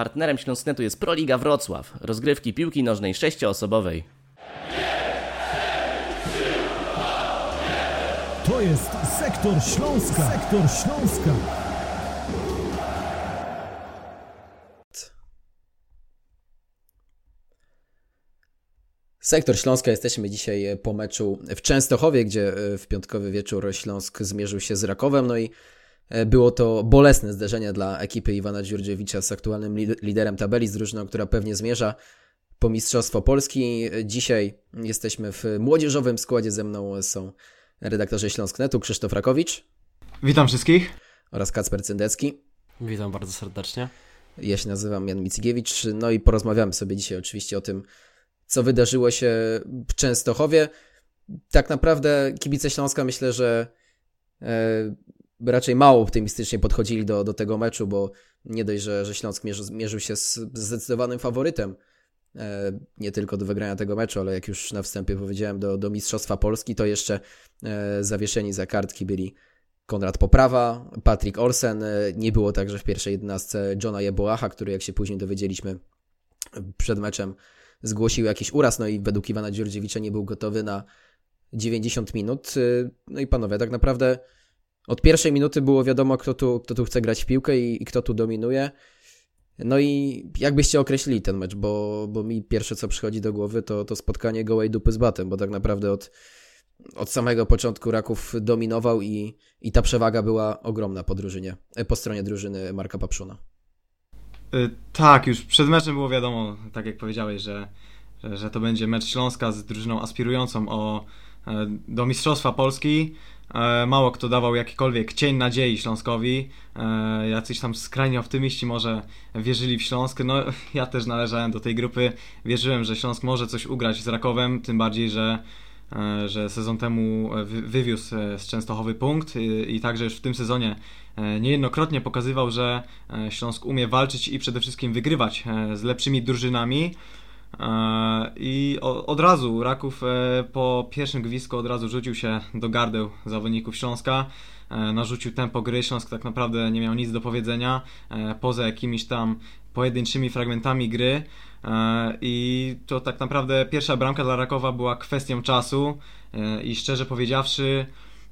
Partnerem Śląsknetu jest Proliga Wrocław, rozgrywki piłki nożnej sześcioosobowej. To jest Sektor Śląska. Sektor Śląska. Sektor Śląska jesteśmy dzisiaj po meczu w Częstochowie, gdzie w piątkowy wieczór Śląsk zmierzył się z Rakowem. No i było to bolesne zderzenie dla ekipy Iwana Dziurdziewicza z aktualnym liderem tabeli, z drużyną, która pewnie zmierza po Mistrzostwo Polski. Dzisiaj jesteśmy w młodzieżowym składzie. Ze mną są redaktorzy Śląsknetu Krzysztof Rakowicz. Witam wszystkich. Oraz Kacper Cyndecki. Witam bardzo serdecznie. Ja się nazywam Jan Mickiewicz. No i porozmawiamy sobie dzisiaj oczywiście o tym, co wydarzyło się w Częstochowie. Tak naprawdę kibice Śląska myślę, że e, raczej mało optymistycznie podchodzili do, do tego meczu, bo nie dość, że, że Śląsk mierzył, mierzył się z zdecydowanym faworytem e, nie tylko do wygrania tego meczu, ale jak już na wstępie powiedziałem, do, do Mistrzostwa Polski, to jeszcze e, zawieszeni za kartki byli Konrad Poprawa, Patrick Olsen. E, nie było także w pierwszej jedenastce Johna Jeboacha, który jak się później dowiedzieliśmy przed meczem zgłosił jakiś uraz, no i według Iwana Dziurdziewicza nie był gotowy na 90 minut. No i panowie, tak naprawdę od pierwszej minuty było wiadomo, kto tu, kto tu chce grać w piłkę i, i kto tu dominuje. No i jak byście określili ten mecz, bo, bo mi pierwsze co przychodzi do głowy to, to spotkanie gołej dupy z batem, bo tak naprawdę od, od samego początku Raków dominował i, i ta przewaga była ogromna po drużynie, po stronie drużyny Marka Papszuna. Y, tak, już przed meczem było wiadomo, tak jak powiedziałeś, że, że, że to będzie mecz Śląska z drużyną aspirującą o, e, do Mistrzostwa Polski. E, mało kto dawał jakikolwiek cień nadziei Śląskowi. E, jacyś tam skrajnie optymiści może wierzyli w Śląsk. No, ja też należałem do tej grupy. Wierzyłem, że Śląsk może coś ugrać z Rakowem, tym bardziej, że, e, że sezon temu wywiózł z Częstochowy punkt i także już w tym sezonie niejednokrotnie pokazywał, że Śląsk umie walczyć i przede wszystkim wygrywać z lepszymi drużynami. E, I od razu Raków e, po pierwszym gwizdku od razu rzucił się do gardeł zawodników Śląska. E, narzucił tempo gry. Śląsk tak naprawdę nie miał nic do powiedzenia poza jakimiś tam pojedynczymi fragmentami gry. I to tak naprawdę pierwsza bramka dla Rakowa była kwestią czasu. I szczerze powiedziawszy,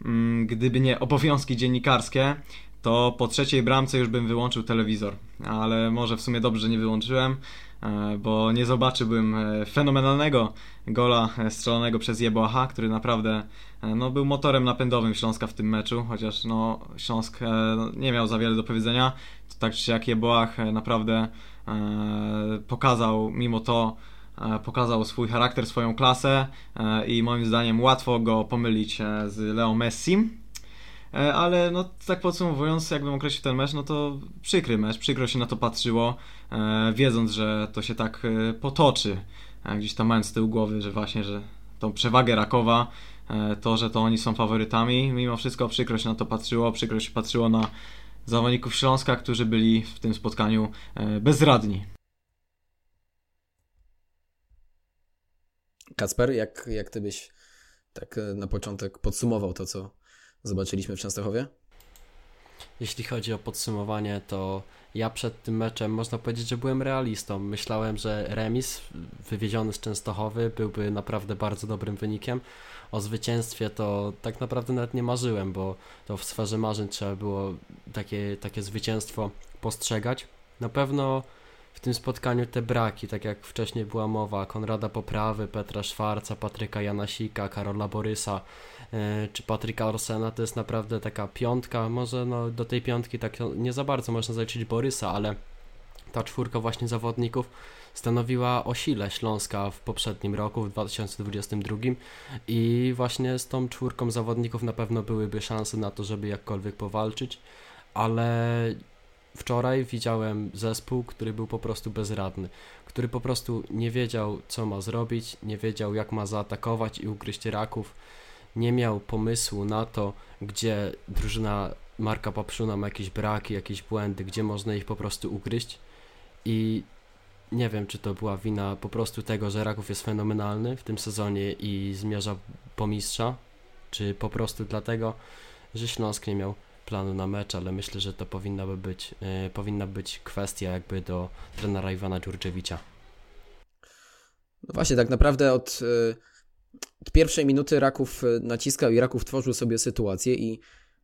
mm, gdyby nie obowiązki dziennikarskie, to po trzeciej bramce już bym wyłączył telewizor. Ale może w sumie dobrze, że nie wyłączyłem. E, bo nie zobaczyłbym e, fenomenalnego gola e, strzelonego przez Jeboacha, który naprawdę no, był motorem napędowym Śląska w tym meczu, chociaż no, Śląsk nie miał za wiele do powiedzenia. To tak czy jak Jeboach naprawdę pokazał mimo to pokazał swój charakter, swoją klasę i moim zdaniem łatwo go pomylić z Leo Messi. E, ale no tak podsumowując, jakbym określił ten mecz, no to przykry mecz, przykro się na to patrzyło, e, wiedząc, że to się tak e, potoczy, gdzieś tam mając z tyłu głowy, że właśnie, że tą przewagę Rakowa, to, że to oni są faworytami, mimo wszystko przykro się na to patrzyło, przykro się patrzyło na zawodników Śląska, którzy byli w tym spotkaniu bezradni. Kacper, jak, jak ty byś tak na początek podsumował to, co zobaczyliśmy w Częstochowie? Jeśli chodzi o podsumowanie, to ja przed tym meczem można powiedzieć, że byłem realistą. Myślałem, że remis wywieziony z Częstochowy byłby naprawdę bardzo dobrym wynikiem. O zwycięstwie to tak naprawdę nawet nie marzyłem, bo to w sferze marzeń trzeba było takie, takie zwycięstwo postrzegać. Na pewno w tym spotkaniu te braki, tak jak wcześniej była mowa, Konrada Poprawy, Petra Szwarca, Patryka Janasika, Karola Borysa, czy Patryka Orsena, to jest naprawdę taka piątka, może no, do tej piątki tak nie za bardzo można zaliczyć Borysa, ale ta czwórka właśnie zawodników stanowiła o sile Śląska w poprzednim roku, w 2022 i właśnie z tą czwórką zawodników na pewno byłyby szanse na to, żeby jakkolwiek powalczyć, ale wczoraj widziałem zespół, który był po prostu bezradny, który po prostu nie wiedział co ma zrobić, nie wiedział jak ma zaatakować i ugryźć raków nie miał pomysłu na to, gdzie drużyna Marka Papszuna ma jakieś braki, jakieś błędy, gdzie można ich po prostu ugryźć i nie wiem, czy to była wina po prostu tego, że Raków jest fenomenalny w tym sezonie i zmierza po mistrza, czy po prostu dlatego, że Śląsk nie miał planu na mecz, ale myślę, że to powinna by być, yy, powinna być kwestia jakby do trenera Iwana Dżurczewicza. No właśnie, tak naprawdę od, y, od pierwszej minuty Raków y, naciskał i Raków tworzył sobie sytuację i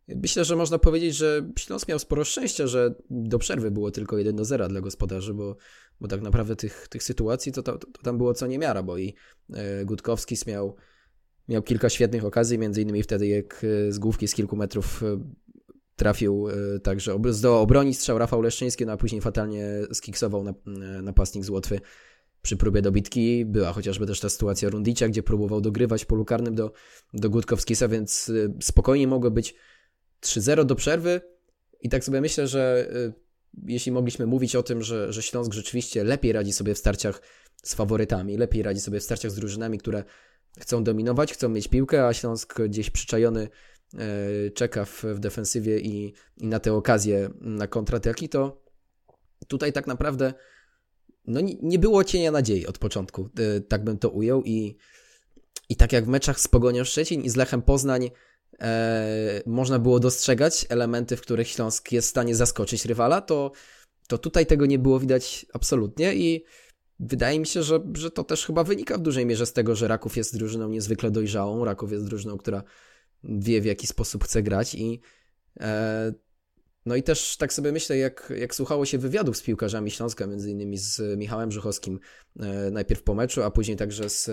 myślę, że można powiedzieć, że Śląsk miał sporo szczęścia, że do przerwy było tylko 1 do 0 dla gospodarzy, bo, bo tak naprawdę tych, tych sytuacji to, to, to tam było co niemiara, bo i y, Gutkowski miał, miał kilka świetnych okazji, między innymi wtedy jak z główki z kilku metrów trafił także zdołał obronić strzał Rafał Leszczyński, no a później fatalnie skiksował napastnik z Łotwy przy próbie dobitki. Była chociażby też ta sytuacja Rundicia, gdzie próbował dogrywać polu karnym do, do Gutkowskisa, więc y, spokojnie mogło być 3-0 do przerwy. I tak sobie myślę, że y, jeśli mogliśmy mówić o tym, że, że Śląsk rzeczywiście lepiej radzi sobie w starciach z faworytami, lepiej radzi sobie w starciach z drużynami, które chcą dominować, chcą mieć piłkę, a Śląsk gdzieś przyczajony y, czeka w, w defensywie i, i na te okazje na kontrataki, to tutaj tak naprawdę no nie było cienia nadziei od początku, e, tak bym to ujął i, i tak jak w meczach z Pogonią Szczecin i z Lechem Poznań e, można było dostrzegać elementy, w których Śląsk jest w stanie zaskoczyć rywala, to, to tutaj tego nie było widać absolutnie i wydaje mi się, że, że to też chyba wynika w dużej mierze z tego, że Raków jest drużyną niezwykle dojrzałą, Raków jest drużyną, która wie w jaki sposób chce grać i e, no i też tak sobie myślę, jak, jak słuchało się wywiadów z piłkarzami Śląska, między innymi z Michałem Brzuchowskim, e, najpierw po meczu, a później także z,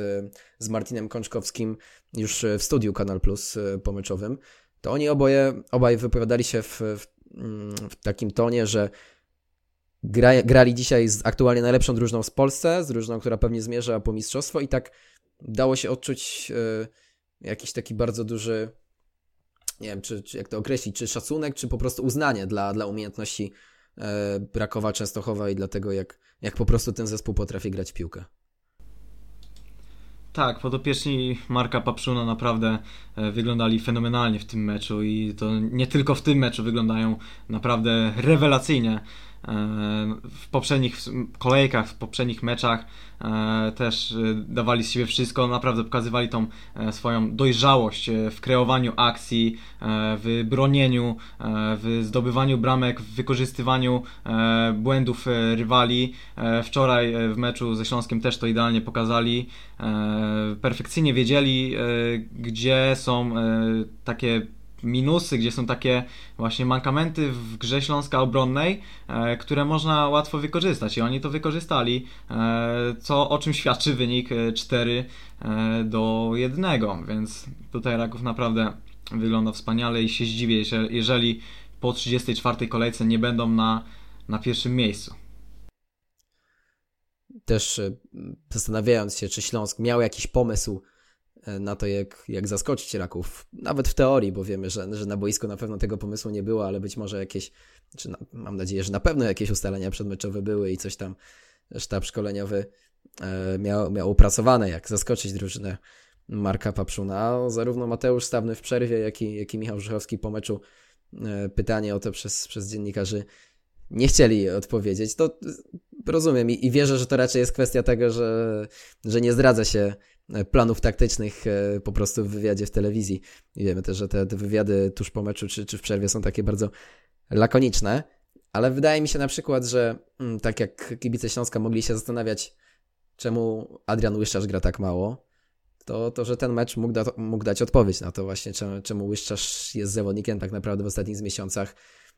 z Martinem Kączkowskim już w studiu Kanal Plus e, pomeczowym, to oni oboje, obaj wypowiadali się w, w, mm, w takim tonie, że gra, grali dzisiaj z aktualnie najlepszą drużyną z Polsce, z drużyną, która pewnie zmierza po mistrzostwo i tak dało się odczuć e, jakiś taki bardzo duży nie wiem, czy, czy jak to określić, czy szacunek, czy po prostu uznanie dla, dla umiejętności e, Rakowa Częstochowa i dlatego jak, jak po prostu ten zespół potrafi grać piłkę. Tak, podopieczni Marka Papszuna naprawdę e, wyglądali fenomenalnie w tym meczu i to nie tylko w tym meczu wyglądają naprawdę rewelacyjnie. E, w poprzednich kolejkach, w poprzednich meczach e, też e, dawali z siebie wszystko, naprawdę pokazywali tą swoją dojrzałość w kreowaniu akcji, w bronieniu, w zdobywaniu bramek, w wykorzystywaniu błędów rywali. Wczoraj w meczu ze Śląskiem też to idealnie pokazali. Perfekcyjnie wiedzieli, gdzie są takie minusy, gdzie są takie właśnie mankamenty w grze Śląska obronnej, e, które można łatwo wykorzystać i oni to wykorzystali, e, co o czym świadczy wynik 4 e, do 1, więc tutaj Raków naprawdę wygląda wspaniale i się zdziwię, jeżeli po 34 kolejce nie będą na, na pierwszym miejscu. Też zastanawiając się, czy Śląsk miał jakiś pomysł na to, jak, jak zaskoczyć Raków. Nawet w teorii, bo wiemy, że, że na boisku na pewno tego pomysłu nie było, ale być może jakieś, czy na, mam nadzieję, że na pewno jakieś ustalenia przedmeczowe były i coś tam sztab szkoleniowy e, miał, miał opracowane, jak zaskoczyć drużynę Marka Papszuna. Zarówno Mateusz Stawny w przerwie, jak i, jak i Michał Żuchowski po meczu e, pytanie o to przez, przez dziennikarzy nie chcieli odpowiedzieć. To rozumiem i, i wierzę, że to raczej jest kwestia tego, że, że nie zdradza się planów taktycznych e, po prostu w wywiadzie w telewizji. I wiemy też, że te, te wywiady tuż po meczu czy, czy w przerwie są takie bardzo lakoniczne, ale wydaje mi się na przykład, że mm, tak jak kibice Śląska mogli się zastanawiać, czemu Adrian Łyszczarz gra tak mało, to, to że ten mecz mógł, da, mógł dać odpowiedź na to właśnie, czemu, czemu Łyszczarz jest zawodnikiem tak naprawdę w ostatnich miesiącach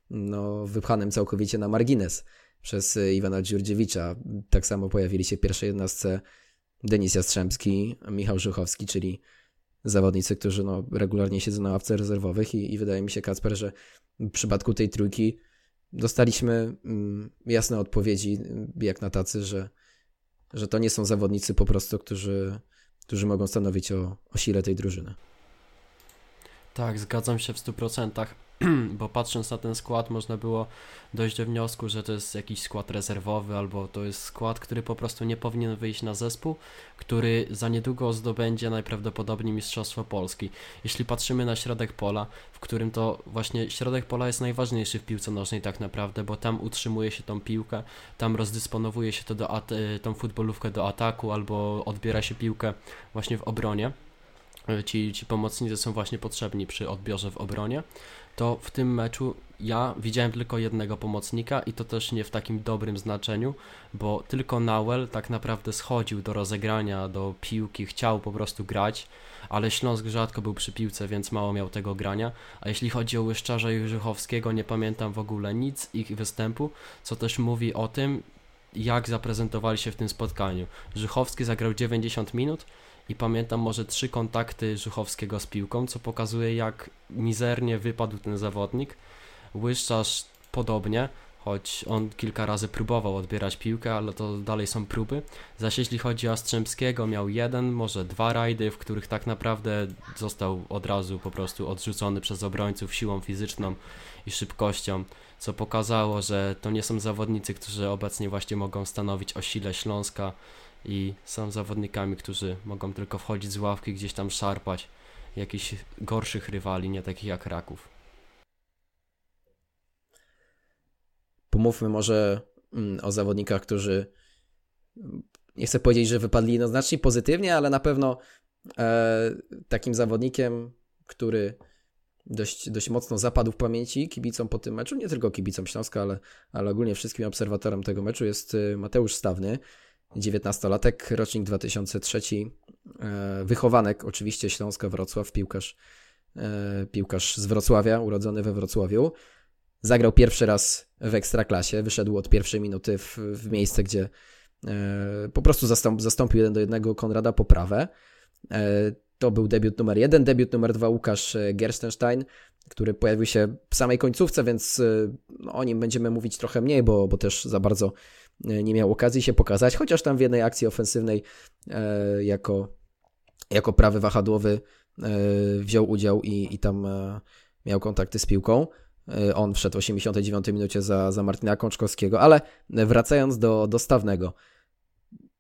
no, wypchanym całkowicie na margines przez Iwana Dziurdziewicza. Tak samo pojawili się w pierwszej jednostce Denis Jastrzębski, Michał Żuchowski, czyli zawodnicy, którzy no, regularnie siedzą na ławce rezerwowych i, i wydaje mi się, Kacper, że w przypadku tej trójki dostaliśmy mm, jasne odpowiedzi, jak na tacy, że, że to nie są zawodnicy po prostu, którzy, którzy mogą stanowić o, o sile tej drużyny. Tak, zgadzam się w 100%. bo patrząc na ten skład można było dojść do wniosku, że to jest jakiś skład rezerwowy albo to jest skład, który po prostu nie powinien wyjść na zespół, który za niedługo zdobędzie najprawdopodobniej Mistrzostwo Polski. Jeśli patrzymy na środek pola, w którym to właśnie środek pola jest najważniejszy w piłce nożnej tak naprawdę, bo tam utrzymuje się tą piłkę, tam rozdysponowuje się to do tą futbolówkę do ataku albo odbiera się piłkę właśnie w obronie ci, ci pomocnicy są właśnie potrzebni przy odbiorze w obronie, to w tym meczu ja widziałem tylko jednego pomocnika i to też nie w takim dobrym znaczeniu, bo tylko Nauel tak naprawdę schodził do rozegrania, do piłki, chciał po prostu grać, ale Śląsk rzadko był przy piłce, więc mało miał tego grania, a jeśli chodzi o Łyszczarza i Żychowskiego, nie pamiętam w ogóle nic ich występu, co też mówi o tym, jak zaprezentowali się w tym spotkaniu. Żychowski zagrał 90 minut, i pamiętam może trzy kontakty Żuchowskiego z piłką, co pokazuje jak mizernie wypadł ten zawodnik. Łyszczarz podobnie, choć on kilka razy próbował odbierać piłkę, ale to dalej są próby. Zaś jeśli chodzi o Jastrzębskiego, miał jeden, może dwa rajdy, w których tak naprawdę został od razu po prostu odrzucony przez obrońców siłą fizyczną i szybkością, co pokazało, że to nie są zawodnicy, którzy obecnie właśnie mogą stanowić o sile Śląska i są zawodnikami, którzy mogą tylko wchodzić z ławki, gdzieś tam szarpać jakichś gorszych rywali, nie takich jak Raków. Pomówmy może mm, o zawodnikach, którzy nie chcę powiedzieć, że wypadli jednoznacznie pozytywnie, ale na pewno e, takim zawodnikiem, który dość, dość mocno zapadł w pamięci kibicom po tym meczu, nie tylko kibicom Śląska, ale, ale ogólnie wszystkim obserwatorem tego meczu jest e, Mateusz Stawny, 19-latek, rocznik 2003, e, wychowanek oczywiście Śląska Wrocław, piłkarz, e, piłkarz z Wrocławia, urodzony we Wrocławiu. Zagrał pierwszy raz w Ekstraklasie, wyszedł od pierwszej minuty w, w miejsce, gdzie e, po prostu zastąp, zastąpił jeden do jednego Konrada Poprawę. To był debiut numer jeden. Debiut numer dwa Łukasz Gerstenstein, który pojawił się w samej końcówce, więc no, o nim będziemy mówić trochę mniej, bo, bo też za bardzo nie miał okazji się pokazać, chociaż tam w jednej akcji ofensywnej e, jako, jako prawy wahadłowy e, wziął udział i, i tam miał kontakty z piłką. On wszedł w 89 minucie za, za Martina Kączkowskiego, ale wracając do, do Stawnego,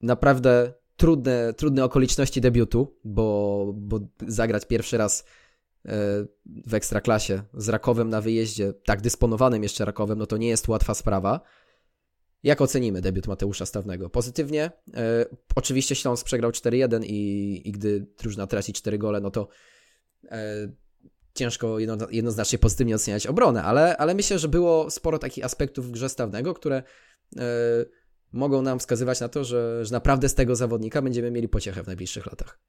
naprawdę trudne, trudne okoliczności debiutu, bo, bo zagrać pierwszy raz w ekstraklasie z Rakowem na wyjeździe, tak dysponowanym jeszcze Rakowem, no to nie jest łatwa sprawa. Jak ocenimy debiut Mateusza Stawnego? Pozytywnie. E, oczywiście Śląsk przegrał 4-1 i, i gdy drużyna traci 4 gole, no to e, ciężko jedno, jednoznacznie pozytywnie oceniać obronę, ale, ale myślę, że było sporo takich aspektów w grze Stawnego, które e, mogą nam wskazywać na to, że, że naprawdę z tego zawodnika będziemy mieli pociechę w najbliższych latach.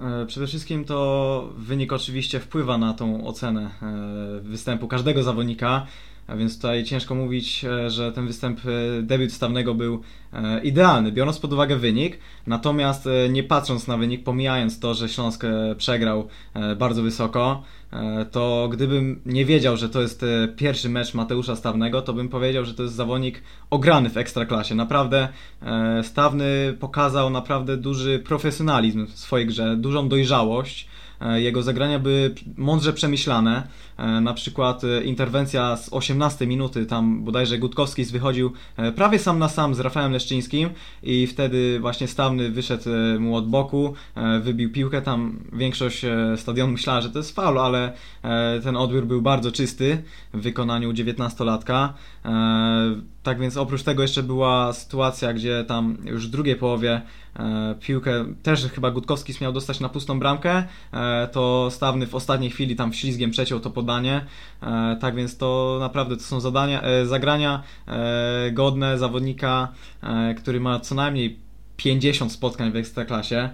E, przede wszystkim to wynik oczywiście wpływa na tą ocenę e, występu każdego zawodnika. A więc tutaj ciężko mówić, e, że ten występ, e, debiut stawnego był e, idealny, biorąc pod uwagę wynik. Natomiast nie patrząc na wynik, pomijając to, że Śląsk przegrał bardzo wysoko, to gdybym nie wiedział, że to jest pierwszy mecz Mateusza Stawnego, to bym powiedział, że to jest zawodnik ograny w ekstraklasie. Naprawdę Stawny pokazał naprawdę duży profesjonalizm w swojej grze, dużą dojrzałość. Jego zagrania były mądrze przemyślane. E, na przykład e, interwencja z 18 minuty, tam bodajże Gutkowski wychodził e, prawie sam na sam z Rafałem Leszczyńskim i wtedy właśnie Stawny wyszedł mu od boku, wybił piłkę, tam większość stadionu myślała, że to jest faul, ale ten odbiór był bardzo czysty w wykonaniu 19-latka. Tak więc oprócz tego jeszcze była sytuacja, gdzie tam już w drugiej połowie piłkę też chyba Gutkowski miał dostać na pustą bramkę, to Stawny w ostatniej chwili tam ślizgiem przeciął to podanie. E, tak więc to naprawdę to są zadania, e, zagrania e, godne zawodnika, który ma co najmniej 50 spotkań w Ekstraklasie.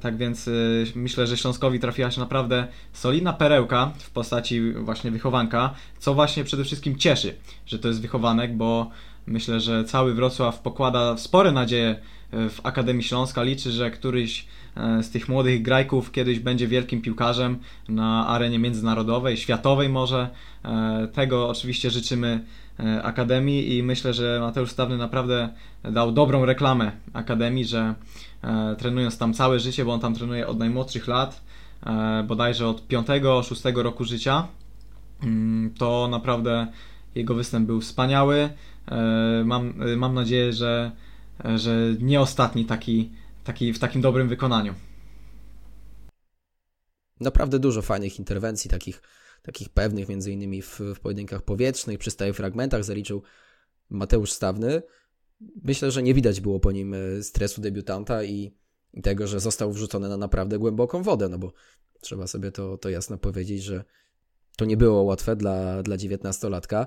Tak więc myślę, że Śląskowi trafiła się naprawdę solidna perełka w postaci właśnie wychowanka, co właśnie przede wszystkim cieszy, że to jest wychowanek, bo myślę, że cały Wrocław pokłada spore nadzieje w Akademii Śląska, liczy, że któryś E, z tych młodych grajków kiedyś będzie wielkim piłkarzem na arenie międzynarodowej, światowej może. E, tego oczywiście życzymy e, Akademii i myślę, że Mateusz Stawny naprawdę dał dobrą reklamę Akademii, że trenując tam całe życie, bo on tam trenuje od najmłodszych lat, bodajże od 5-6 roku życia, mm, to naprawdę jego występ był wspaniały. Mam, mam nadzieję, że, że nie ostatni taki taki, w takim dobrym wykonaniu. Naprawdę dużo fajnych interwencji, takich, takich pewnych, między innymi w, w pojedynkach powietrznych, przy stałych fragmentach zaliczył Mateusz Stawny. Myślę, że nie widać było po nim e, stresu debiutanta i, i tego, że został wrzucony na naprawdę głęboką wodę, no bo trzeba sobie to, to jasno powiedzieć, że to nie było łatwe dla, dla 19-latka.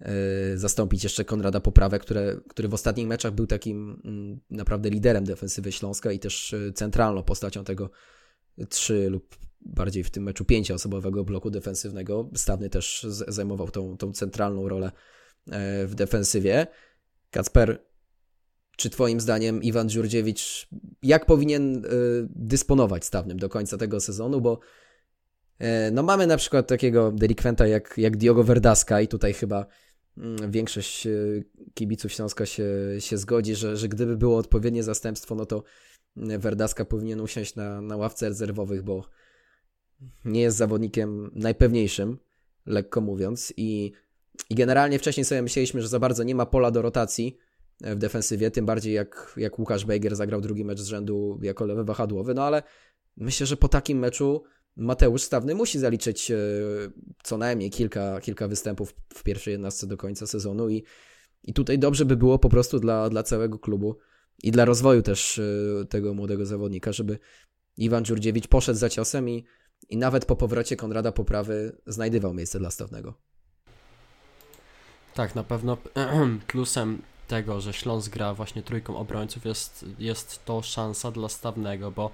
Yy, zastąpić jeszcze Konrada Poprawę, które, który w ostatnich meczach był takim mm, naprawdę liderem defensywy Śląska i też yy, centralną postacią tego trzy lub bardziej w tym meczu pięcioosobowego bloku defensywnego. Stawny też zajmował tą, tą centralną rolę yy, w defensywie. Kacper, czy Twoim zdaniem Iwan Dziurdziewicz jak powinien dysponować stawnym do końca tego sezonu? Bo no mamy na przykład takiego delikwenta jak, jak Diogo Verdaska i tutaj chyba większość e, kibiców Śląska się, się zgodzi, że, że gdyby było odpowiednie zastępstwo, no to mm, Werdaska powinien usiąść na, na ławce rezerwowych, bo nie jest zawodnikiem najpewniejszym, lekko mówiąc. I, I generalnie wcześniej sobie myśleliśmy, że za bardzo nie ma pola do rotacji e, w defensywie, tym bardziej jak, jak Łukasz Bejger zagrał drugi mecz z rzędu jako lewy wahadłowy, no ale myślę, że po takim meczu Mateusz Stawny musi zaliczyć e, co najmniej kilka, kilka występów w pierwszej jednostce do końca sezonu i, i tutaj dobrze by było po prostu dla, dla całego klubu i dla rozwoju też e, tego młodego zawodnika, żeby Iwan Dziurdziewicz poszedł za ciosem i, i nawet po powrocie Konrada Poprawy znajdywał miejsce dla Stawnego. Tak, na pewno plusem tego, że Śląsk gra właśnie trójką obrońców jest, jest to szansa dla Stawnego, bo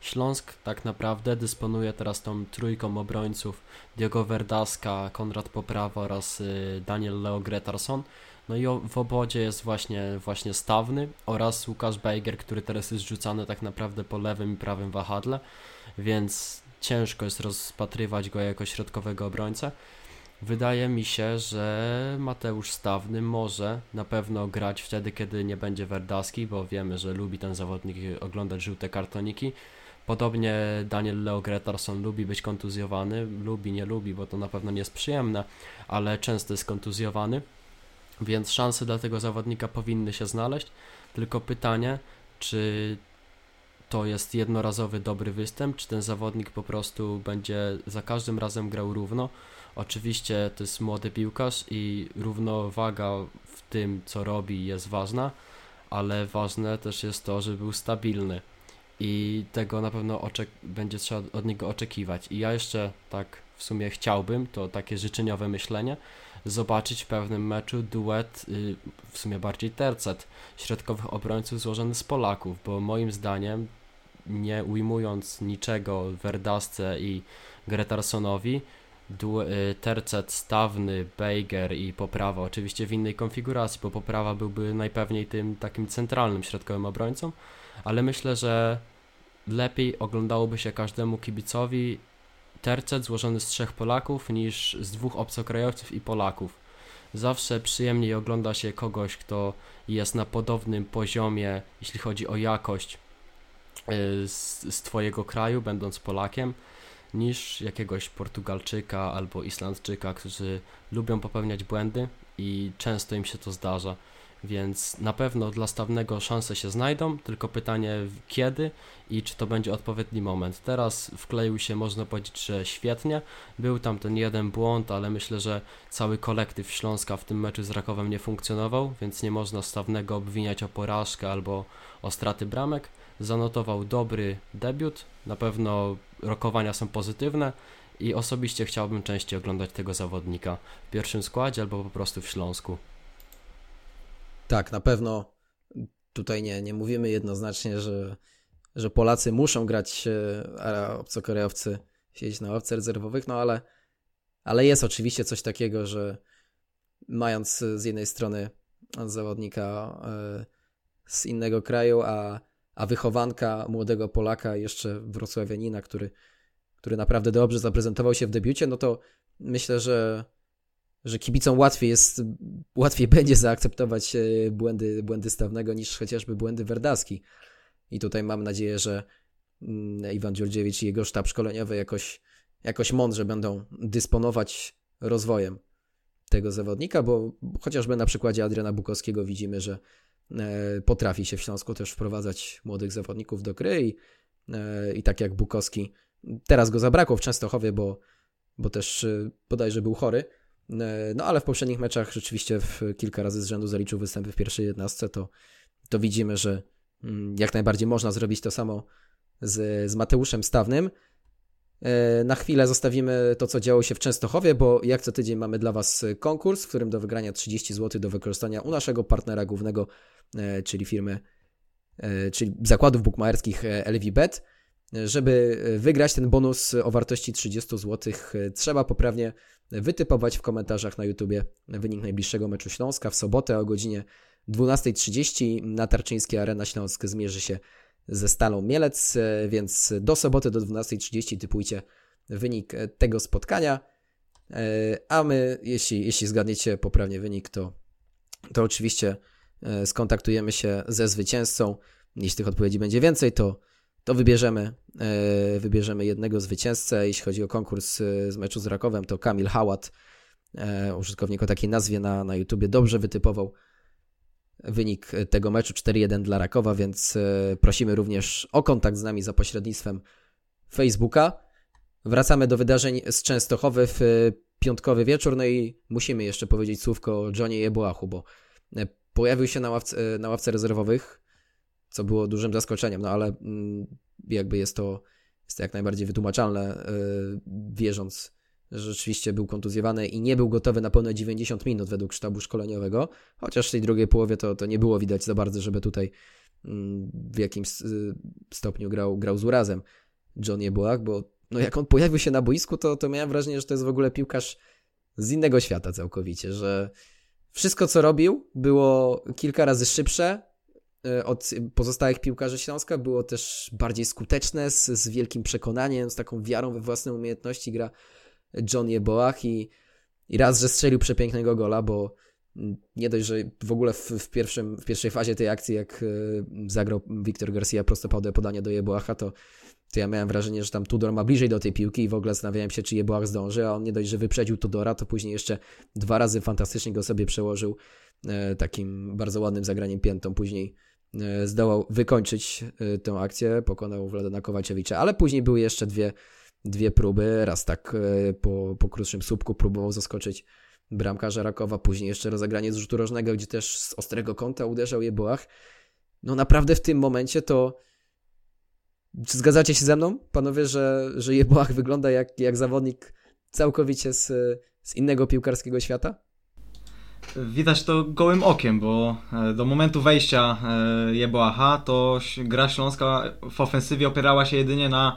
Śląsk tak naprawdę dysponuje teraz tą trójką obrońców Diogo Verdaska, Konrad Poprawa oraz y, Daniel Leo Gretarson. No i w obodzie jest właśnie, właśnie Stawny oraz Łukasz Bejger, który teraz jest rzucany tak naprawdę po lewym i prawym wahadle, więc ciężko jest rozpatrywać go jako środkowego obrońcę. Wydaje mi się, że Mateusz Stawny może na pewno grać wtedy, kiedy nie będzie Verdaski, bo wiemy, że lubi ten zawodnik oglądać żółte kartoniki. Podobnie Daniel Leo Gretarson lubi być kontuzjowany, lubi, nie lubi, bo to na pewno nie jest przyjemne, ale często jest kontuzjowany, więc szanse dla tego zawodnika powinny się znaleźć. Tylko pytanie, czy to jest jednorazowy dobry występ, czy ten zawodnik po prostu będzie za każdym razem grał równo. Oczywiście to jest młody piłkarz i równowaga w tym, co robi, jest ważna, ale ważne też jest to, żeby był stabilny i tego na pewno będzie trzeba od niego oczekiwać. I ja jeszcze tak w sumie chciałbym, to takie życzeniowe myślenie, zobaczyć w pewnym meczu duet, y, w sumie bardziej tercet, środkowych obrońców złożony z Polaków, bo moim zdaniem, nie ujmując niczego Verdasce i Gretarsonowi, tercet stawny, Bejger i poprawa, oczywiście w innej konfiguracji, bo poprawa byłby najpewniej tym takim centralnym środkowym obrońcą, ale myślę, że lepiej oglądałoby się każdemu kibicowi tercet złożony z trzech Polaków niż z dwóch obcokrajowców i Polaków. Zawsze przyjemniej ogląda się kogoś, kto jest na podobnym poziomie, jeśli chodzi o jakość y, z, z Twojego kraju, będąc Polakiem, niż jakiegoś Portugalczyka albo Islandczyka, którzy lubią popełniać błędy i często im się to zdarza więc na pewno dla stawnego szanse się znajdą, tylko pytanie kiedy i czy to będzie odpowiedni moment. Teraz wkleił się, można powiedzieć, że świetnie. Był tam ten jeden błąd, ale myślę, że cały kolektyw Śląska w tym meczu z Rakowem nie funkcjonował, więc nie można stawnego obwiniać o porażkę albo o straty bramek. Zanotował dobry debiut, na pewno rokowania są pozytywne i osobiście chciałbym częściej oglądać tego zawodnika w pierwszym składzie albo po prostu w Śląsku. Tak, na pewno tutaj nie, nie mówimy jednoznacznie, że, że Polacy muszą grać, a obcokrajowcy siedzieć na ławce rezerwowych, no ale, ale jest oczywiście coś takiego, że mając z jednej strony zawodnika e, z innego kraju, a, a wychowanka młodego Polaka, jeszcze wrocławianina, który, który naprawdę dobrze zaprezentował się w debiucie, no to myślę, że że kibicom łatwiej jest, łatwiej będzie zaakceptować e, błędy, błędy Stawnego niż chociażby błędy Werdaski. I tutaj mam nadzieję, że mm, Iwan Dziurdziewicz i jego sztab szkoleniowy jakoś, jakoś mądrze będą dysponować rozwojem tego zawodnika, bo chociażby na przykładzie Adriana Bukowskiego widzimy, że potrafi się w Śląsku też wprowadzać młodych zawodników do gry i, e, i tak jak Bukowski, teraz go zabrakło w Częstochowie, bo, bo też bodajże był chory, E, no ale w poprzednich meczach rzeczywiście w kilka razy z rzędu zaliczył występy w pierwszej jednostce, to, to widzimy, że, mm, jak najbardziej można zrobić to samo z, z Mateuszem Stawnym. E, na chwilę zostawimy to, co działo się w Częstochowie, bo jak co tydzień mamy dla Was konkurs, w którym do wygrania 30 zł do wykorzystania u naszego partnera głównego, e, czyli firmy, e, czyli zakładów bukmacherskich LVBet. Żeby wygrać ten bonus o wartości 30 zł, trzeba poprawnie wytypować w komentarzach na YouTubie wynik najbliższego meczu Śląska w sobotę o godzinie 12.30 na Tarczyńskiej Arena Śląsk zmierzy się ze Stalą Mielec, e, więc do soboty do 12.30 typujcie wynik e, tego spotkania. E, a my, jeśli, jeśli zgadniecie poprawnie wynik, to, to oczywiście skontaktujemy się ze zwycięzcą. Jeśli tych odpowiedzi będzie więcej, to, to wybierzemy, wybierzemy jednego zwycięzcę. Jeśli chodzi o konkurs z meczu z Rakowem, to Kamil Hałat, użytkownik o takiej nazwie na, na YouTubie, dobrze wytypował wynik tego meczu 4-1 dla Rakowa, więc e, prosimy również o kontakt z nami za pośrednictwem Facebooka. Wracamy do wydarzeń z Częstochowy w e, piątkowy wieczór, no i musimy jeszcze powiedzieć słówko o Johnie Jeboachu, bo e, pojawił się na ławce, na ławce rezerwowych, co było dużym zaskoczeniem, no ale mm, jakby jest to, jest to jak najbardziej wytłumaczalne, wierząc rzeczywiście był kontuzjowany i nie był gotowy na pełne 90 minut według sztabu szkoleniowego, chociaż w tej drugiej połowie to, to nie było widać za bardzo, żeby tutaj mm, w jakimś y, stopniu grał, grał z urazem John Jeboak, bo no jak on pojawił się na boisku, to, to miałem wrażenie, że to jest w ogóle piłkarz z innego świata całkowicie, że wszystko co robił było kilka razy szybsze y, od pozostałych piłkarzy Śląska, było też bardziej skuteczne, z, z wielkim przekonaniem, z taką wiarą we własne umiejętności gra John Jeboach i, i raz, że strzelił przepięknego gola, bo nie dość, że w ogóle w, w, pierwszym, w pierwszej fazie tej akcji, jak y, zagrał Wiktor Garcia prostopadłe podanie do Jeboacha, to, to ja miałem wrażenie, że tam Tudor ma bliżej do tej piłki i w ogóle zastanawiałem się, czy Jeboach zdąży, a on nie dość, że wyprzedził Tudora, to później jeszcze dwa razy fantastycznie go sobie przełożył e, takim bardzo ładnym zagraniem piętą. Później e, zdołał wykończyć e, tę akcję, pokonał Wladana Kowaczewicza, ale później były jeszcze dwie dwie próby. Raz tak e, po, po krótszym słupku próbował zaskoczyć bramkarza Rakowa, później jeszcze rozegranie z rzutu rożnego, gdzie też z ostrego kąta uderzał Jeboach. No naprawdę w tym momencie to czy zgadzacie się ze mną, panowie, że, że Jeboach wygląda jak, jak zawodnik całkowicie z, z innego piłkarskiego świata? Widać to gołym okiem, bo e, do momentu wejścia e, Jeboacha to gra Śląska w ofensywie opierała się jedynie na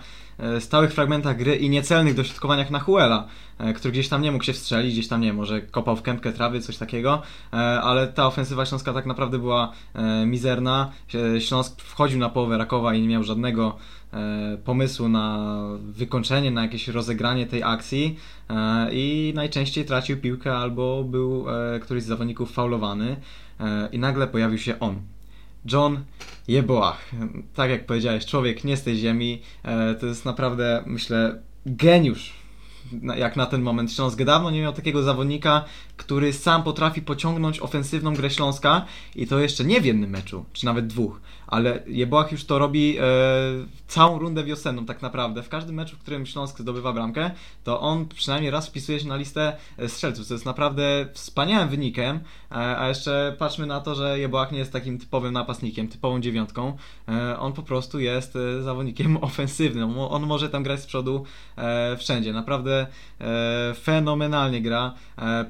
stałych fragmentach gry i niecelnych dośrodkowaniach na Huela, e, który gdzieś tam nie mógł się wstrzelić, gdzieś tam nie, może kopał w kępkę trawy, coś takiego, e, ale ta ofensywa Śląska tak naprawdę była mizerna. Śląsk wchodził na połowę Rakowa i nie miał żadnego pomysłu na wykończenie, na jakieś rozegranie tej akcji i najczęściej tracił piłkę albo był któryś z zawodników faulowany i nagle pojawił się on. John Jeboach. Tak jak powiedziałeś, człowiek nie z tej ziemi. E, to jest naprawdę, myślę, geniusz. Jak na ten moment Śląsk dawno nie miał takiego zawodnika, który sam potrafi pociągnąć ofensywną grę Śląska i to jeszcze nie w jednym meczu, czy nawet dwóch, ale Jeboach już to robi e, całą rundę wiosenną tak naprawdę. W każdym meczu, w którym Śląsk zdobywa bramkę, to on przynajmniej raz wpisuje się na listę e, strzelców, co jest naprawdę wspaniałym wynikiem, e, a jeszcze patrzmy na to, że Jeboach nie jest takim typowym napastnikiem, typową dziewiątką, e, on po prostu jest e, zawodnikiem ofensywnym, on może tam grać z przodu e, wszędzie, naprawdę fenomenalnie gra,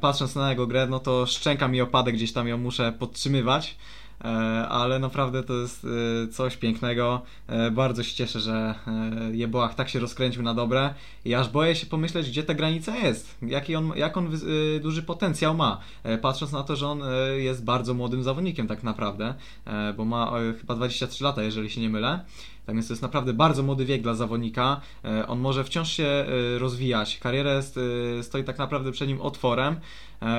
patrząc na jego grę, no to szczęka mi opadek, gdzieś tam ją muszę podtrzymywać, e, ale naprawdę to jest e, coś pięknego. E, bardzo się cieszę, że Jeboach tak się rozkręcił na dobre. I aż boję się pomyśleć, gdzie ta granica jest, jaki on, jak on duży potencjał ma, patrząc na to, że on jest bardzo młodym zawodnikiem tak naprawdę, bo ma chyba 23 lata, jeżeli się nie mylę. Tak więc to jest naprawdę bardzo młody wiek dla zawodnika. E, on może wciąż się e, rozwijać. Kariera jest, e, stoi tak naprawdę przed nim otworem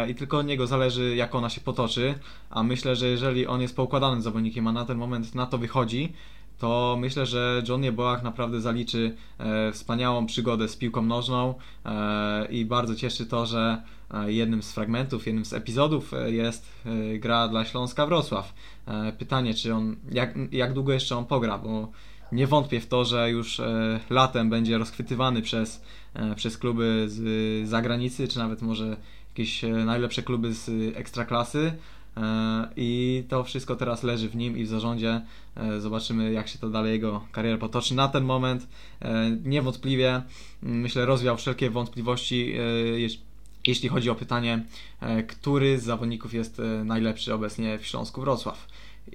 i tylko od niego zależy, jak ona się potoczy. A myślę, że jeżeli on jest poukładanym zawodnikiem, a na ten moment na to wychodzi, to myślę, że John Jeboach naprawdę zaliczy wspaniałą przygodę z piłką nożną i bardzo cieszy to, że jednym z fragmentów, jednym z epizodów jest gra dla Śląska Wrocław. Pytanie, czy on, jak, jak długo jeszcze on pogra, bo nie wątpię w to, że już e, latem będzie rozchwytywany przez, e, przez kluby z zagranicy, czy nawet może jakieś e, najlepsze kluby z ekstraklasy. I to wszystko teraz leży w nim i w zarządzie. Zobaczymy, jak się to dalej jego kariera potoczy. Na ten moment niewątpliwie myślę rozwiał wszelkie wątpliwości, jeśli chodzi o pytanie, który z zawodników jest najlepszy obecnie w Śląsku Wrocław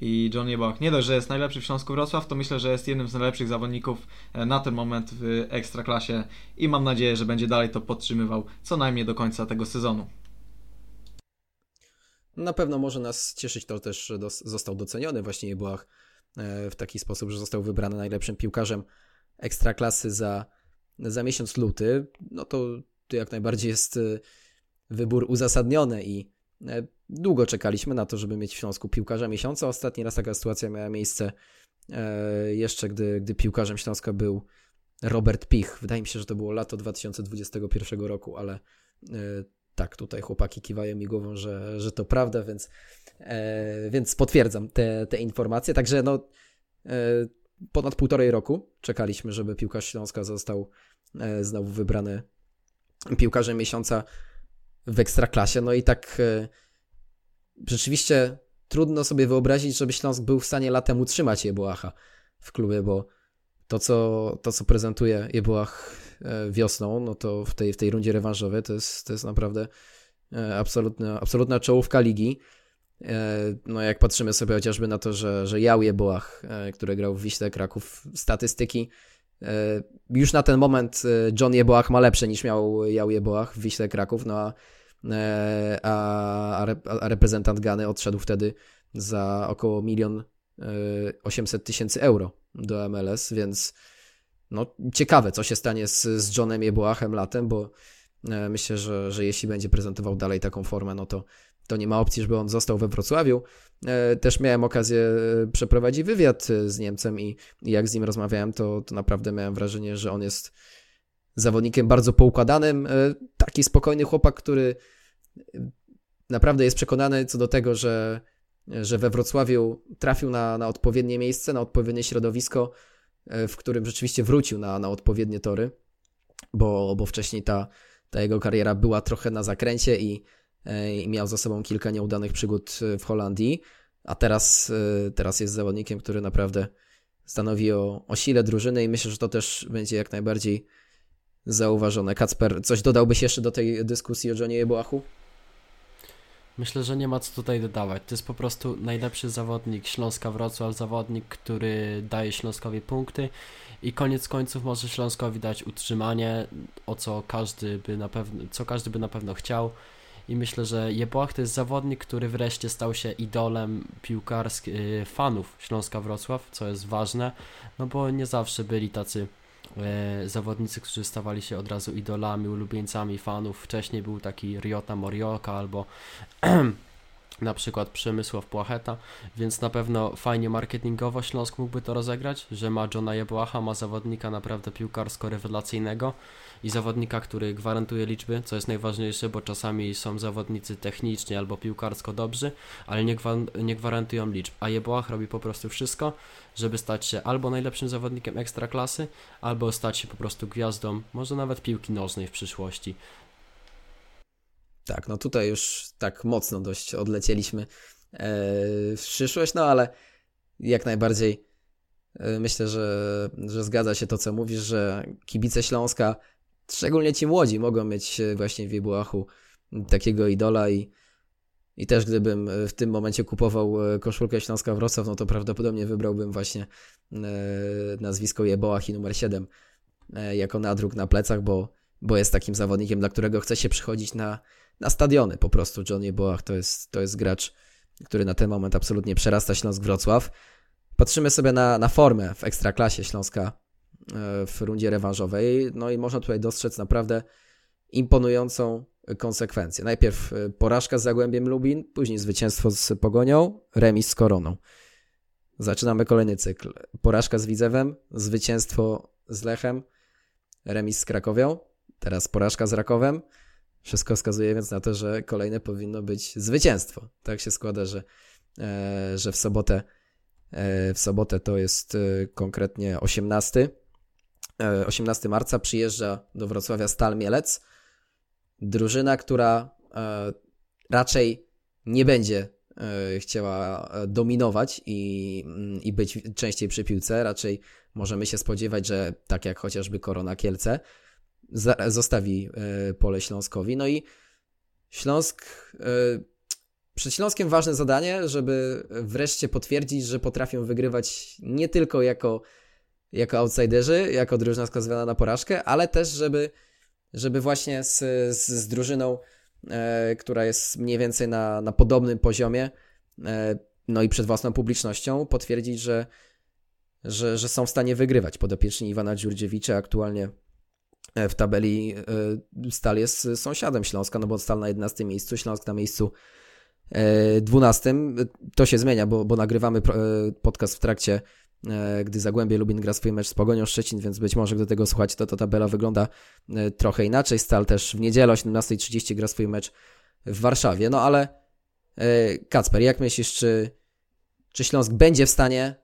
i John Jebach nie dość, że jest najlepszy w Śląsku Wrocław, to myślę, że jest jednym z najlepszych zawodników e, na ten moment w Ekstraklasie i mam nadzieję, że będzie dalej to podtrzymywał co najmniej do końca tego sezonu. Na pewno może nas cieszyć to też, że został doceniony właśnie Jebłach e, w taki sposób, że został wybrany najlepszym piłkarzem Ekstraklasy za, za miesiąc luty. No to, to jak najbardziej jest e, wybór uzasadniony i Długo czekaliśmy na to, żeby mieć w Śląsku piłkarza miesiąca. Ostatni raz taka sytuacja miała miejsce e, jeszcze, gdy, gdy piłkarzem Śląska był Robert Pich. Wydaje mi się, że to było lato 2021 roku, ale e, tak, tutaj chłopaki kiwają mi głową, że, że to prawda, więc, e, więc potwierdzam te, te informacje. Także no, ponad półtorej roku czekaliśmy, żeby piłkarz Śląska został znowu wybrany piłkarzem miesiąca w ekstraklasie. No i tak rzeczywiście trudno sobie wyobrazić, żeby Śląsk był w stanie latem utrzymać Jeboacha w klubie, bo to, co, to, co prezentuje Jeboach e, wiosną, no to w tej, w tej rundzie rewanżowej to jest, to jest naprawdę e, absolutna, absolutna czołówka ligi. E, no jak patrzymy sobie chociażby na to, że, że Jał Jeboach, który grał w Wiśle Kraków, statystyki już na ten moment John Jeboach ma lepsze niż miał Jał Jeboach w Wiśle Kraków, no a E, a, a reprezentant Gany odszedł wtedy za około milion 800 e, tysięcy euro do MLS, więc no, ciekawe, co się stanie z, z Johnem Jeboachem latem, bo e, myślę, że, że jeśli będzie prezentował dalej taką formę, no to, to nie ma opcji, żeby on został we Wrocławiu. Też miałem okazję przeprowadzić wywiad z Niemcem i, i jak z nim rozmawiałem, to, to naprawdę miałem wrażenie, że on jest zawodnikiem bardzo poukładanym, taki spokojny chłopak, który naprawdę jest przekonany co do tego, że, że we Wrocławiu trafił na, na odpowiednie miejsce, na odpowiednie środowisko, e, w którym rzeczywiście wrócił na, na odpowiednie tory, bo, bo wcześniej ta, ta jego kariera była trochę na zakręcie i, e, i miał za sobą kilka nieudanych przygód w Holandii, a teraz, e, teraz jest zawodnikiem, który naprawdę stanowi o, o sile drużyny i myślę, że to też będzie jak najbardziej zauważone. Kacper, coś dodałbyś jeszcze do tej dyskusji o Johnie Jeboachu? Myślę, że nie ma co tutaj dodawać. To jest po prostu najlepszy zawodnik Śląska Wrocław, zawodnik, który daje Śląskowi punkty i koniec końców może Śląskowi dać utrzymanie, o co każdy by na pewno, co każdy by na pewno chciał. I myślę, że Jeboach to jest zawodnik, który wreszcie stał się idolem piłkarskich y, fanów Śląska Wrocław, co jest ważne, no bo nie zawsze byli tacy zawodnicy, którzy stawali się od razu idolami, ulubieńcami fanów. Wcześniej był taki Ryota Morioka albo na przykład Przemysław Płacheta, więc na pewno fajnie marketingowo Śląsk mógłby to rozegrać, że ma Johna Jebłacha, ma zawodnika naprawdę piłkarsko-rewelacyjnego i zawodnika, który gwarantuje liczby, co jest najważniejsze, bo czasami są zawodnicy technicznie albo piłkarsko dobrzy, ale nie, nie gwarantują liczb, a Jebłach robi po prostu wszystko, żeby stać się albo najlepszym zawodnikiem ekstraklasy, albo stać się po prostu gwiazdą, może nawet piłki nożnej w przyszłości. Tak, no tutaj już tak mocno dość odlecieliśmy e, w przyszłość, no ale jak najbardziej e, myślę, że, że zgadza się to, co mówisz, że kibice Śląska, szczególnie ci młodzi, mogą mieć właśnie w Jebuachu takiego idola i, i też gdybym w tym momencie kupował e, koszulkę Śląska Wrocław, no to prawdopodobnie wybrałbym właśnie nazwisko Jeboach i numer 7 jako nadruk na plecach, bo, bo jest takim zawodnikiem, dla którego chce się przychodzić na, na stadiony po prostu. Johnny Boach to jest, to jest gracz, który na ten moment absolutnie przerasta Śląsk Wrocław. Patrzymy sobie na, na formę w ekstraklasie Śląska e, w rundzie rewanżowej, no i można tutaj dostrzec naprawdę imponującą konsekwencję. Najpierw e, porażka z Zagłębiem Lubin, później zwycięstwo z Pogonią, remis z Koroną. Zaczynamy kolejny cykl. Porażka z Widzewem, zwycięstwo z Lechem, remis z Krakowią, teraz porażka z Rakowem, wszystko wskazuje więc na to, że kolejne powinno być zwycięstwo. Tak się składa, że, e, że w sobotę e, w sobotę to jest e, konkretnie 18 18 marca przyjeżdża do Wrocławia Stal Mielec. Drużyna, która raczej nie będzie chciała dominować i, mm, i być częściej przy piłce. Raczej możemy się spodziewać, że tak jak chociażby Korona Kielce, zostawi pole Śląskowi. No i Śląsk przed Śląskiem ważne zadanie, żeby wreszcie potwierdzić, że potrafią wygrywać nie tylko jako, jako outsiderzy, jako drużyna skazywana na porażkę, ale też, żeby, żeby właśnie z, z, z drużyną, e, która jest mniej więcej na, na podobnym poziomie, e, no i przed własną publicznością, potwierdzić, że, że, że są w stanie wygrywać. Podopieczni Iwana Dziurdziewicza aktualnie e, w tabeli e, Stal jest sąsiadem Śląska, no bo Stal na 11 miejscu, Śląsk na miejscu 12. To się zmienia, bo, bo nagrywamy e, podcast w trakcie, e, gdy Zagłębie Lubin gra swój mecz z Pogonią Szczecin, więc być może gdy tego słuchać, to, to tabela wygląda e, trochę inaczej. Stal też w niedzielę o 17.30 gra swój mecz w Warszawie. No ale Kacper, jak myślisz, czy, czy Śląsk będzie w stanie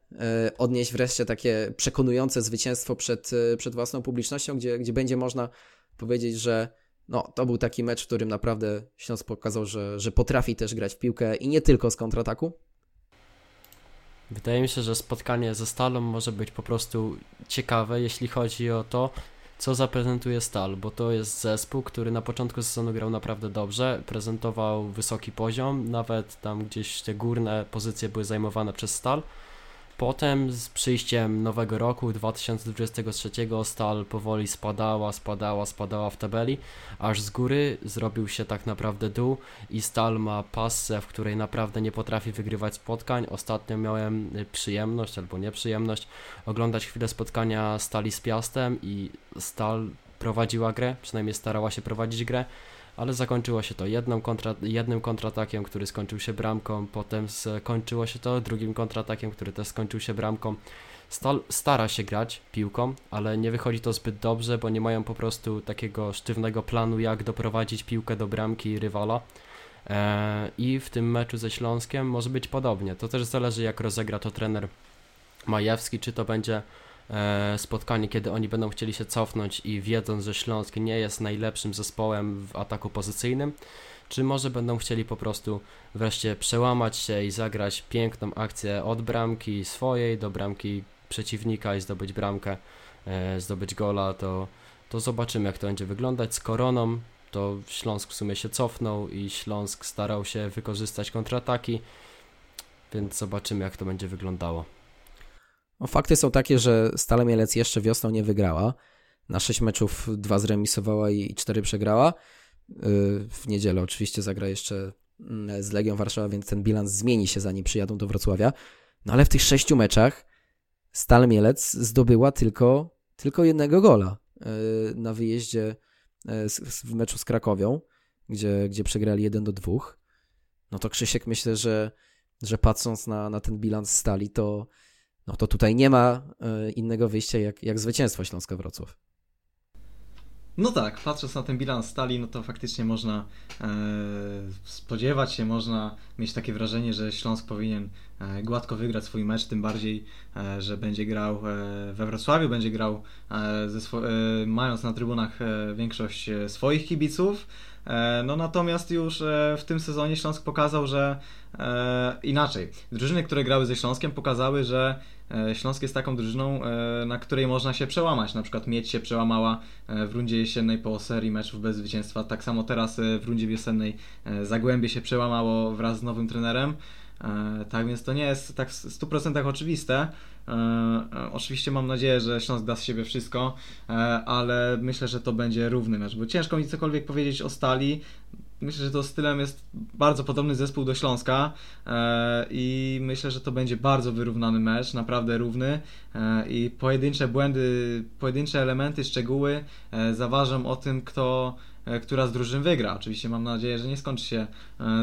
odnieść wreszcie takie przekonujące zwycięstwo przed, przed własną publicznością, gdzie, gdzie będzie można powiedzieć, że no, to był taki mecz, w którym naprawdę Śląsk pokazał, że, że potrafi też grać w piłkę i nie tylko z kontrataku. Wydaje mi się, że spotkanie ze Stalą może być po prostu ciekawe, jeśli chodzi o to, co zaprezentuje Stal, bo to jest zespół, który na początku sezonu grał naprawdę dobrze, prezentował wysoki poziom, nawet tam gdzieś te górne pozycje były zajmowane przez Stal. Potem z przyjściem nowego roku 2023 Stal powoli spadała, spadała, spadała w tabeli, aż z góry zrobił się tak naprawdę dół i Stal ma pasę, w której naprawdę nie potrafi wygrywać spotkań. Ostatnio miałem przyjemność albo nieprzyjemność oglądać chwilę spotkania Stali z Piastem i Stal prowadziła grę, przynajmniej starała się prowadzić grę ale zakończyło się to jedną kontra, jednym kontratakiem, który skończył się bramką, potem skończyło się to drugim kontratakiem, który też skończył się bramką. Stal stara się grać piłką, ale nie wychodzi to zbyt dobrze, bo nie mają po prostu takiego sztywnego planu, jak doprowadzić piłkę do bramki rywala. Eee, I w tym meczu ze Śląskiem może być podobnie. To też zależy, jak rozegra to trener Majewski, czy to będzie E, spotkanie, kiedy oni będą chcieli się cofnąć i wiedząc, że Śląsk nie jest najlepszym zespołem w ataku pozycyjnym, czy może będą chcieli po prostu wreszcie przełamać się i zagrać piękną akcję od bramki swojej do bramki przeciwnika i zdobyć bramkę, e, zdobyć gola, to, to zobaczymy jak to będzie wyglądać. Z Koroną to Śląsk w sumie się cofnął i Śląsk starał się wykorzystać kontrataki, więc zobaczymy jak to będzie wyglądało. No, fakty są takie, że Stale Mielec jeszcze wiosną nie wygrała. Na 6 meczów dwa zremisowała i 4 przegrała. Y, w niedzielę oczywiście zagra jeszcze mm, z Legią Warszawa, więc ten bilans zmieni się zanim przyjadą do Wrocławia. No ale w tych sześciu meczach Stal Mielec zdobyła tylko, tylko jednego gola y, na wyjeździe y, w meczu z Krakowią, gdzie, gdzie przegrali 1 do 2. No to Krzysiek myślę, że, że patrząc na, na ten bilans Stali, to no to tutaj nie ma e, innego wyjścia jak, jak zwycięstwo Śląska Wrocław. No tak, patrząc na ten bilans stali, no to faktycznie można e, spodziewać się, można mieć takie wrażenie, że Śląsk powinien e, gładko wygrać swój mecz, tym bardziej, e, że będzie grał e, we Wrocławiu, będzie grał e, mając na trybunach większość swoich kibiców. No natomiast już w tym sezonie Śląsk pokazał, że inaczej. Drużyny, które grały ze Śląskiem pokazały, że E, Śląsk jest taką drużyną, e, na której można się przełamać. Na przykład Miedź się przełamała e, w rundzie jesiennej po serii meczów bez zwycięstwa. Tak samo teraz w rundzie wiosennej Zagłębie się przełamało wraz z nowym trenerem. Tak więc to nie jest tak w 100% oczywiste. Oczywiście mam nadzieję, że Śląsk da z siebie wszystko, ale myślę, że to będzie równy mecz, bo ciężko mi cokolwiek powiedzieć o Stali. Myślę, że to stylem jest bardzo podobny zespół do Śląska e, i myślę, że to będzie bardzo wyrównany mecz, naprawdę równy e, i pojedyncze błędy, pojedyncze elementy, szczegóły e, zaważą o tym, kto, która z drużyn wygra. Oczywiście mam nadzieję, że nie skończy się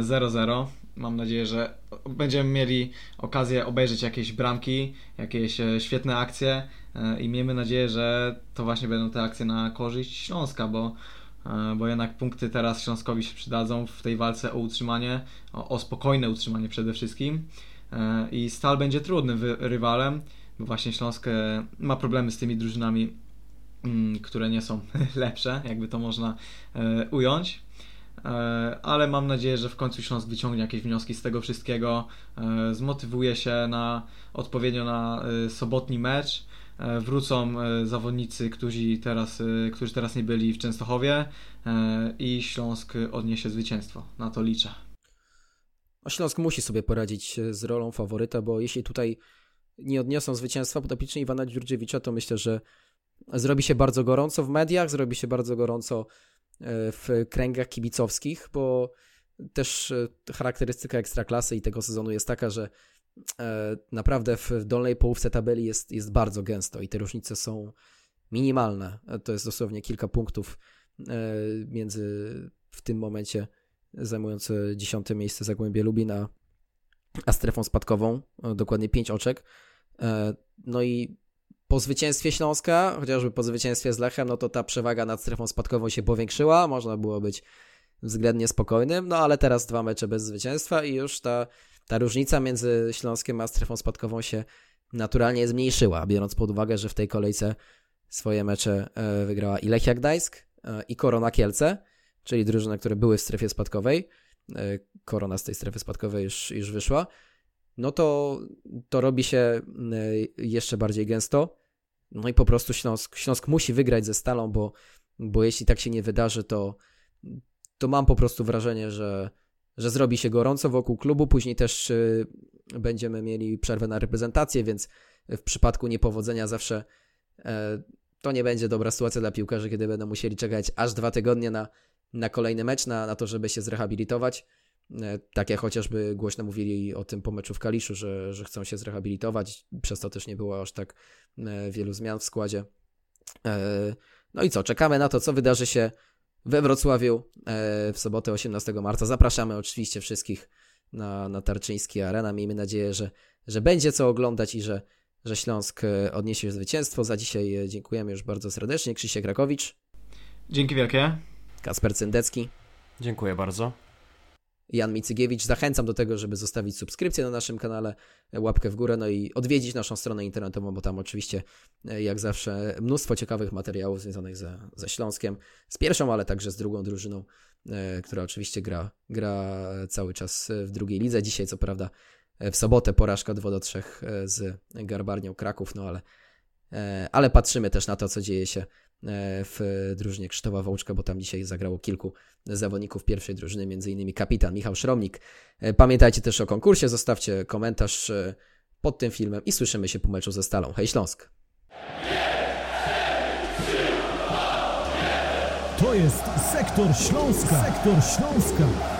0-0. Mam nadzieję, że będziemy mieli okazję obejrzeć jakieś bramki, jakieś świetne akcje i miejmy nadzieję, że to właśnie będą te akcje na korzyść Śląska, bo bo jednak punkty teraz Śląskowi się przydadzą w tej walce o utrzymanie, o, o spokojne utrzymanie przede wszystkim. E, I Stal będzie trudnym rywalem, bo właśnie Śląsk e, ma problemy z tymi drużynami, mm, które nie są lepsze, jakby to można ująć. ale mam nadzieję, że w końcu Śląsk wyciągnie jakieś wnioski z tego wszystkiego, zmotywuje się na odpowiednio na sobotni mecz. Wrócą zawodnicy, którzy teraz, którzy teraz nie byli w Częstochowie i Śląsk odniesie zwycięstwo. Na to liczę. No, Śląsk musi sobie poradzić z rolą faworyta, bo jeśli tutaj nie odniosą zwycięstwa podopliczni Iwana Dziurdziewicza, to myślę, że zrobi się bardzo gorąco w mediach, zrobi się bardzo gorąco e, w kręgach kibicowskich, bo też e, charakterystyka ekstraklasy i tego sezonu jest taka, że e, naprawdę w dolnej połówce tabeli jest, jest bardzo gęsto i te różnice są minimalne. To jest dosłownie kilka punktów między w tym momencie zajmujące dziesiąte miejsce Zagłębie Lubin a, a strefą spadkową, dokładnie pięć oczek. No i po zwycięstwie Śląska, chociażby po zwycięstwie z Lechem, no to ta przewaga nad strefą spadkową się powiększyła, można było być względnie spokojnym, no ale teraz dwa mecze bez zwycięstwa i już ta, ta różnica między Śląskiem a strefą spadkową się naturalnie zmniejszyła, biorąc pod uwagę, że w tej kolejce swoje mecze e, wygrała i Lechia Gdańsk e, i Korona Kielce, czyli drużyny, które były w strefie spadkowej. E, Korona z tej strefy spadkowej już, już wyszła. No to, to robi się jeszcze bardziej gęsto. No i po prostu Śląsk, Śląsk musi wygrać ze Stalą, bo, bo jeśli tak się nie wydarzy, to, to mam po prostu wrażenie, że, że zrobi się gorąco wokół klubu. Później też y, będziemy mieli przerwę na reprezentację, więc w przypadku niepowodzenia zawsze e, to nie będzie dobra sytuacja dla piłkarzy, kiedy będą musieli czekać aż dwa tygodnie na, na kolejny mecz, na, na to, żeby się zrehabilitować. E, tak jak chociażby głośno mówili o tym po meczu w Kaliszu, że, że chcą się zrehabilitować, przez to też nie było aż tak e, wielu zmian w składzie. No i co, czekamy na to, co wydarzy się we Wrocławiu w sobotę 18 marca. Zapraszamy oczywiście wszystkich na, na Tarczyński Arena. Miejmy nadzieję, że, że będzie co oglądać i że, że Śląsk odniesie zwycięstwo. Za dzisiaj dziękujemy już bardzo serdecznie. Krzysiek Rakowicz. Dzięki wielkie. Kasper Cyndecki. Dziękuję bardzo. Jan Micygiewicz. Zachęcam do tego, żeby zostawić subskrypcję na naszym kanale, łapkę w górę, no i odwiedzić naszą stronę internetową, bo tam oczywiście, e, jak zawsze, mnóstwo ciekawych materiałów związanych ze, ze Śląskiem, z pierwszą, ale także z drugą drużyną, e, która oczywiście gra, gra cały czas w drugiej lidze. Dzisiaj, co prawda, w sobotę porażka 2 do 3 z Garbarnią Kraków, no ale, e, ale patrzymy też na to, co dzieje się E, w drużynie Krzysztofa Wołczka, bo tam dzisiaj zagrało kilku zawodników pierwszej drużyny, innymi kapitan Michał Szromnik. E, pamiętajcie też o konkursie, zostawcie komentarz e, pod tym filmem i słyszymy się po meczu ze Stalą. Hej Śląsk! To jest Sektor Śląska. Sektor Śląska.